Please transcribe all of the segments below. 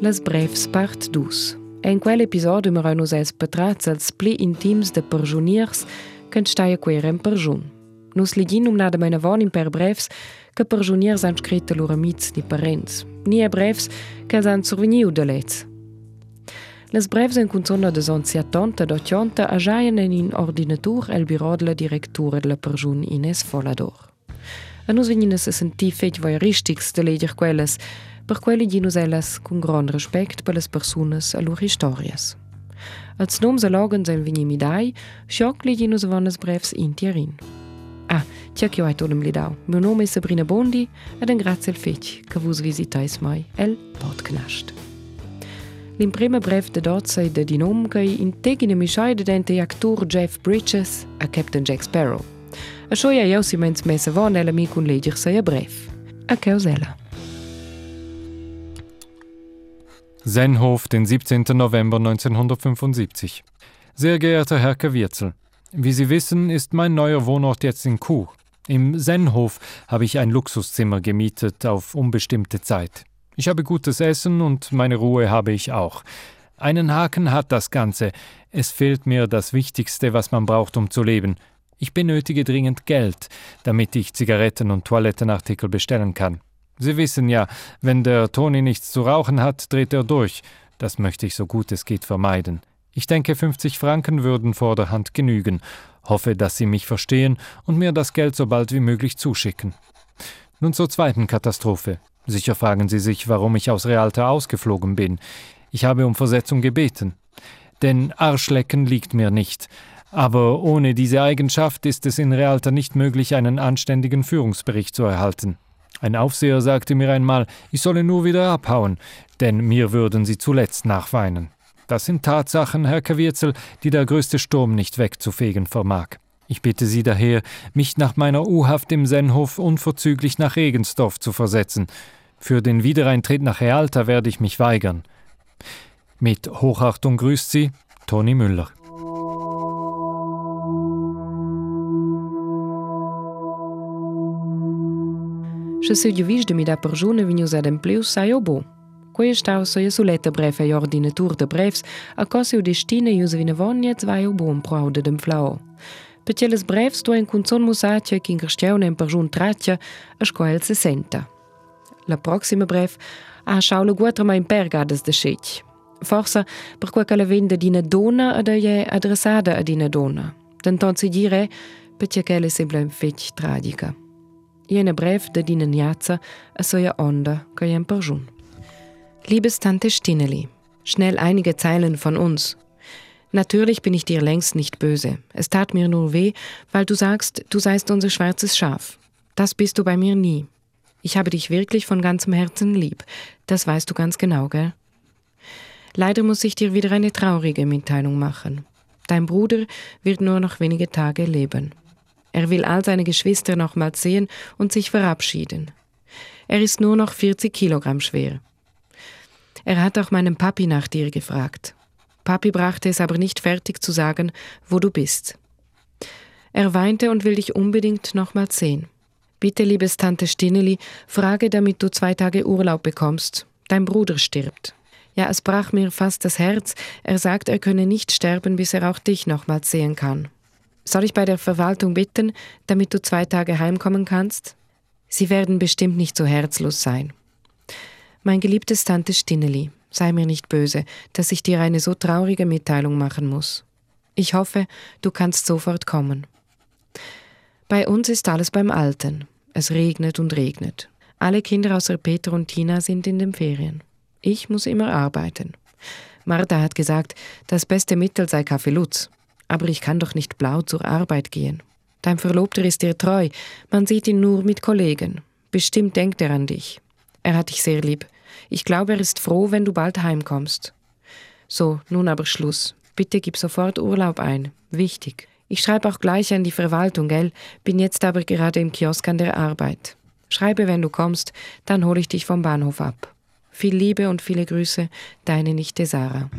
las brefs part dus. En quel episode mar nos es betrats als pli intims de perjuniers kënnt steie querem perjun. Nos ligin um nade meine Warning per brefs, que perjuniers anskrite loramiz ni parents. Nie brefs ka an surveniu de letz. Les brevs en cunzona de zonziatonta dotionta agiaien en in ordinatur el birò de la directura de la perjun Ines Folador. An nos venines se sentifet voi richtigs de leder quelles, per quelle di nosellas cun grand respect per las persunas a lor historias. Als nom se lagen se vini midai, Schock li di nos vannes brevs in Tierin. Ah, tja che oit olem lidau. Meu nome is Sabrina Bondi ed en grazie al fetg che vos visitais mai el Podknascht. L'imprema brev de dozei de dinom cai integine mischeide dente actor Jeff Bridges a Captain Jack Sparrow. Això ja jausiments messe van ella mi cun leger seia brev. A causella. Senhof, den 17. November 1975. Sehr geehrter Herr Kawirzel, wie Sie wissen, ist mein neuer Wohnort jetzt in Chur. Im Senhof habe ich ein Luxuszimmer gemietet auf unbestimmte Zeit. Ich habe gutes Essen und meine Ruhe habe ich auch. Einen Haken hat das Ganze. Es fehlt mir das Wichtigste, was man braucht, um zu leben. Ich benötige dringend Geld, damit ich Zigaretten und Toilettenartikel bestellen kann. Sie wissen ja, wenn der Toni nichts zu rauchen hat, dreht er durch. Das möchte ich so gut es geht vermeiden. Ich denke, 50 Franken würden vorderhand genügen. Hoffe, dass Sie mich verstehen und mir das Geld so bald wie möglich zuschicken. Nun zur zweiten Katastrophe. Sicher fragen Sie sich, warum ich aus Realta ausgeflogen bin. Ich habe um Versetzung gebeten. Denn Arschlecken liegt mir nicht. Aber ohne diese Eigenschaft ist es in Realta nicht möglich, einen anständigen Führungsbericht zu erhalten. Ein Aufseher sagte mir einmal, ich solle nur wieder abhauen, denn mir würden sie zuletzt nachweinen. Das sind Tatsachen, Herr Kawirzel, die der größte Sturm nicht wegzufegen vermag. Ich bitte Sie daher, mich nach meiner U-Haft im Sennhof unverzüglich nach Regensdorf zu versetzen. Für den Wiedereintritt nach Realta werde ich mich weigern. Mit Hochachtung grüßt Sie, Toni Müller. Przesiedziwisz, że mi da porżone w niu zadem plius saj obu. Koje štao so je suleta brefe jordine tur de brefs, a kosio de stine juzvine vonje cvaj obum pravde dem flao. Peceles brefs tu en kunzon musace, kin grštevne en poržun trace, a škoel se senta. La proxima bref, a šaule guatrama impergades de šeć. Forsa, per quel che la vende di dona ad è adressata ad una donna. Tanto si dire, perché che è sempre un fetch tragica. Jene Brief de dinen Jatza a soja Onda kajem Perjun. Liebes Tante Stineli, schnell einige Zeilen von uns. Natürlich bin ich dir längst nicht böse. Es tat mir nur weh, weil du sagst, du seist unser schwarzes Schaf. Das bist du bei mir nie. Ich habe dich wirklich von ganzem Herzen lieb. Das weißt du ganz genau, gell? Leider muss ich dir wieder eine traurige Mitteilung machen. Dein Bruder wird nur noch wenige Tage leben. Er will all seine Geschwister nochmals sehen und sich verabschieden. Er ist nur noch 40 Kilogramm schwer. Er hat auch meinen Papi nach dir gefragt. Papi brachte es aber nicht fertig zu sagen, wo du bist. Er weinte und will dich unbedingt nochmals sehen. Bitte, liebes Tante Stineli, frage, damit du zwei Tage Urlaub bekommst. Dein Bruder stirbt. Ja, es brach mir fast das Herz. Er sagt, er könne nicht sterben, bis er auch dich nochmals sehen kann. Soll ich bei der Verwaltung bitten, damit du zwei Tage heimkommen kannst? Sie werden bestimmt nicht so herzlos sein. Mein geliebtes Tante Stinneli, sei mir nicht böse, dass ich dir eine so traurige Mitteilung machen muss. Ich hoffe, du kannst sofort kommen. Bei uns ist alles beim Alten. Es regnet und regnet. Alle Kinder außer Peter und Tina sind in den Ferien. Ich muss immer arbeiten. Martha hat gesagt, das beste Mittel sei Kaffee Lutz. Aber ich kann doch nicht blau zur Arbeit gehen. Dein Verlobter ist dir treu, man sieht ihn nur mit Kollegen. Bestimmt denkt er an dich. Er hat dich sehr lieb. Ich glaube, er ist froh, wenn du bald heimkommst. So, nun aber Schluss. Bitte gib sofort Urlaub ein. Wichtig. Ich schreibe auch gleich an die Verwaltung, gell? Bin jetzt aber gerade im Kiosk an der Arbeit. Schreibe, wenn du kommst, dann hole ich dich vom Bahnhof ab. Viel Liebe und viele Grüße, deine Nichte Sarah.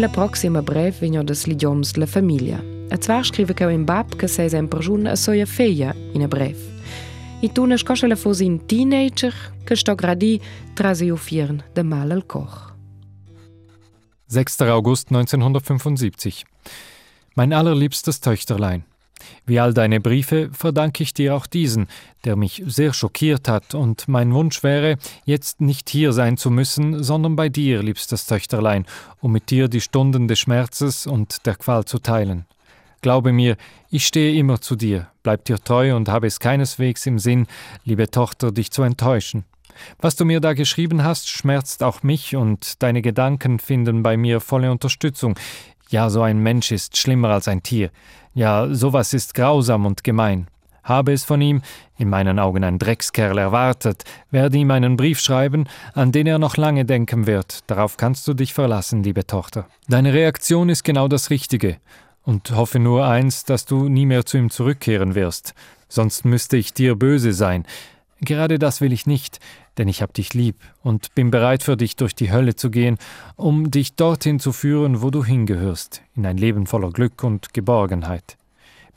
E la proxima brev vegno das lidioms la famiglia. A zwar scrive che in bab che sei sempre giun a soia feia in a brev. I tu ne scoscela fosi in teenager che sto gradi trasi uffiern de mal al koch. 6. August 1975. Mein allerliebstes Töchterlein. Wie all deine Briefe verdanke ich dir auch diesen, der mich sehr schockiert hat, und mein Wunsch wäre, jetzt nicht hier sein zu müssen, sondern bei dir, liebstes Töchterlein, um mit dir die Stunden des Schmerzes und der Qual zu teilen. Glaube mir, ich stehe immer zu dir, bleib dir treu und habe es keineswegs im Sinn, liebe Tochter, dich zu enttäuschen. Was du mir da geschrieben hast, schmerzt auch mich und deine Gedanken finden bei mir volle Unterstützung. Ja, so ein Mensch ist schlimmer als ein Tier. Ja, sowas ist grausam und gemein. Habe es von ihm, in meinen Augen ein Dreckskerl, erwartet, werde ihm einen Brief schreiben, an den er noch lange denken wird. Darauf kannst du dich verlassen, liebe Tochter. Deine Reaktion ist genau das Richtige. Und hoffe nur eins, dass du nie mehr zu ihm zurückkehren wirst. Sonst müsste ich dir böse sein. Gerade das will ich nicht, denn ich hab dich lieb und bin bereit für dich durch die Hölle zu gehen, um dich dorthin zu führen, wo du hingehörst, in ein Leben voller Glück und Geborgenheit.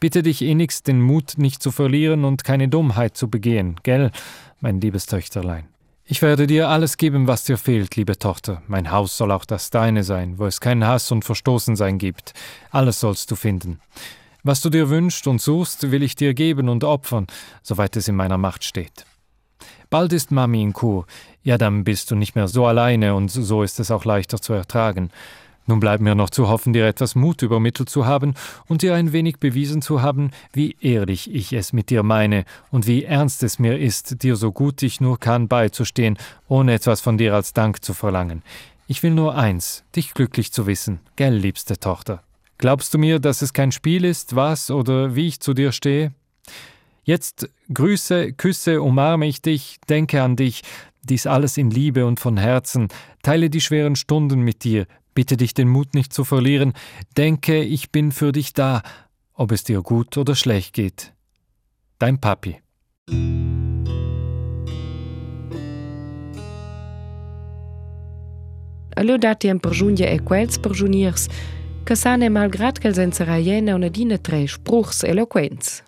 Bitte dich innigst, den Mut nicht zu verlieren und keine Dummheit zu begehen, gell, mein liebes Töchterlein. Ich werde dir alles geben, was dir fehlt, liebe Tochter. Mein Haus soll auch das deine sein, wo es keinen Hass und Verstoßensein gibt. Alles sollst du finden. Was du dir wünschst und suchst, will ich dir geben und opfern, soweit es in meiner Macht steht. Bald ist Mami in Kur. Ja, dann bist du nicht mehr so alleine und so ist es auch leichter zu ertragen. Nun bleibt mir noch zu hoffen, dir etwas Mut übermittelt zu haben und dir ein wenig bewiesen zu haben, wie ehrlich ich es mit dir meine und wie ernst es mir ist, dir so gut ich nur kann beizustehen, ohne etwas von dir als Dank zu verlangen. Ich will nur eins, dich glücklich zu wissen, gell, liebste Tochter. Glaubst du mir, dass es kein Spiel ist, was oder wie ich zu dir stehe? Jetzt grüße, küsse, umarme ich dich, denke an dich, dies alles in Liebe und von Herzen, teile die schweren Stunden mit dir, bitte dich den Mut nicht zu verlieren, denke, ich bin für dich da, ob es dir gut oder schlecht geht. Dein Papi. Allò dati en pergiungia e quels pergiuniers, che sane malgrat che els enseraiena una dina tre spruchs eloquents.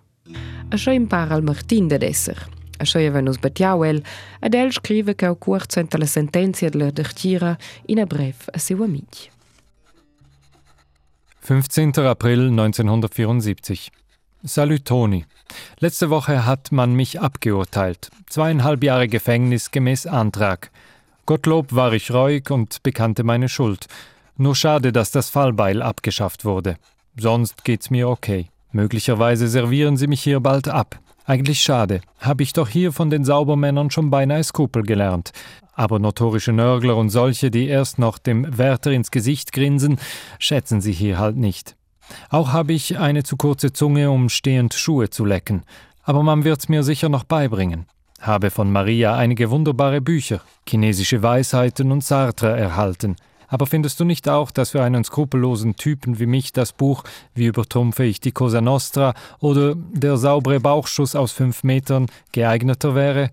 Això impara al Martin de esser. Això ja venus batiau el, ed el scrive che au curzo enta la sentenzia de la dertira in a brev a seu amic. 15. April 1974. Salut Toni. Letzte Woche hat man mich abgeurteilt. Zweieinhalb Jahre Gefängnis gemäß Antrag. Gottlob war ich reuig und bekannte meine Schuld. Nur schade, dass das Fallbeil abgeschafft wurde. Sonst geht's mir okay. Möglicherweise servieren sie mich hier bald ab. Eigentlich schade. Habe ich doch hier von den Saubermännern schon beinahe Skrupel gelernt. Aber notorische Nörgler und solche, die erst noch dem Wärter ins Gesicht grinsen, schätzen sie hier halt nicht. Auch habe ich eine zu kurze Zunge, um stehend Schuhe zu lecken. Aber man wird's mir sicher noch beibringen. Habe von Maria einige wunderbare Bücher, chinesische Weisheiten und Sartre erhalten. Aber findest du nicht auch, dass für einen skrupellosen Typen wie mich das Buch Wie übertrumpfe ich die Cosa Nostra oder Der saubere Bauchschuss aus fünf Metern geeigneter wäre?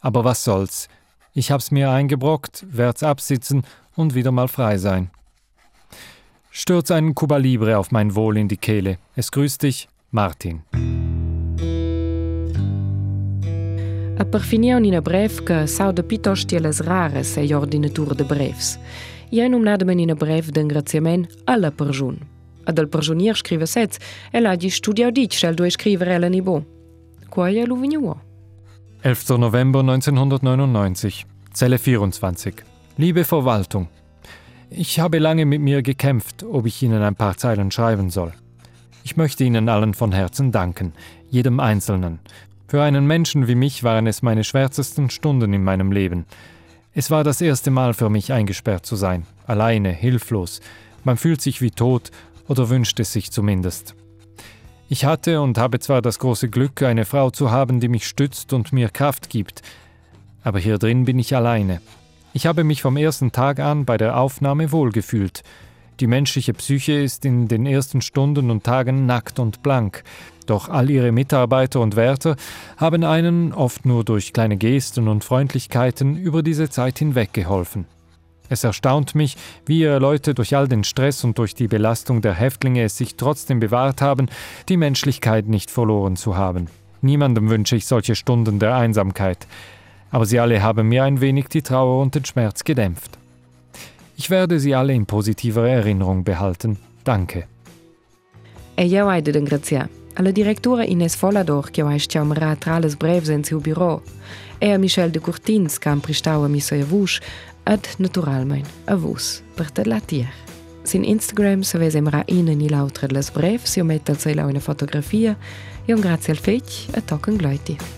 Aber was soll's? Ich hab's mir eingebrockt, werd's absitzen und wieder mal frei sein. Stürz einen Cuba Libre auf mein Wohl in die Kehle. Es grüßt dich, Martin. A per finir una brev que sau de piuttosto les rares e ordinatura de brevs. I hai numnadamen in a brev d'engraziament alla perjun. Ad al perjunier scrive sez, el ha di studiau dit, schel du scrivere ella ni bo. Quai lu vignuo. 11. November 1999, Zelle 24. Liebe Verwaltung, ich habe lange mit mir gekämpft, ob ich Ihnen ein paar Zeilen schreiben soll. Ich möchte Ihnen allen von Herzen danken, jedem Einzelnen. Für einen Menschen wie mich waren es meine schwärzesten Stunden in meinem Leben. Es war das erste Mal für mich eingesperrt zu sein, alleine, hilflos. Man fühlt sich wie tot oder wünscht es sich zumindest. Ich hatte und habe zwar das große Glück, eine Frau zu haben, die mich stützt und mir Kraft gibt, aber hier drin bin ich alleine. Ich habe mich vom ersten Tag an bei der Aufnahme wohlgefühlt. Die menschliche Psyche ist in den ersten Stunden und Tagen nackt und blank, doch all ihre Mitarbeiter und Wärter haben einen, oft nur durch kleine Gesten und Freundlichkeiten, über diese Zeit hinweg geholfen. Es erstaunt mich, wie ihr Leute durch all den Stress und durch die Belastung der Häftlinge es sich trotzdem bewahrt haben, die Menschlichkeit nicht verloren zu haben. Niemandem wünsche ich solche Stunden der Einsamkeit, aber sie alle haben mir ein wenig die Trauer und den Schmerz gedämpft. Ich werde sie alle in positiver Erinnerung behalten. Danke. E io hai de ringraziare alla direttora Ines Follador che ha sciamara tra le brevs in suo bureau e a Michel de Courtins che ha prestato a missa vush ad naturalmein a vus per te la tier. Sin Instagram se vese mra ina ni lautre les brevs, io metta al una fotografia e un grazie al fetch e tocken gleiti.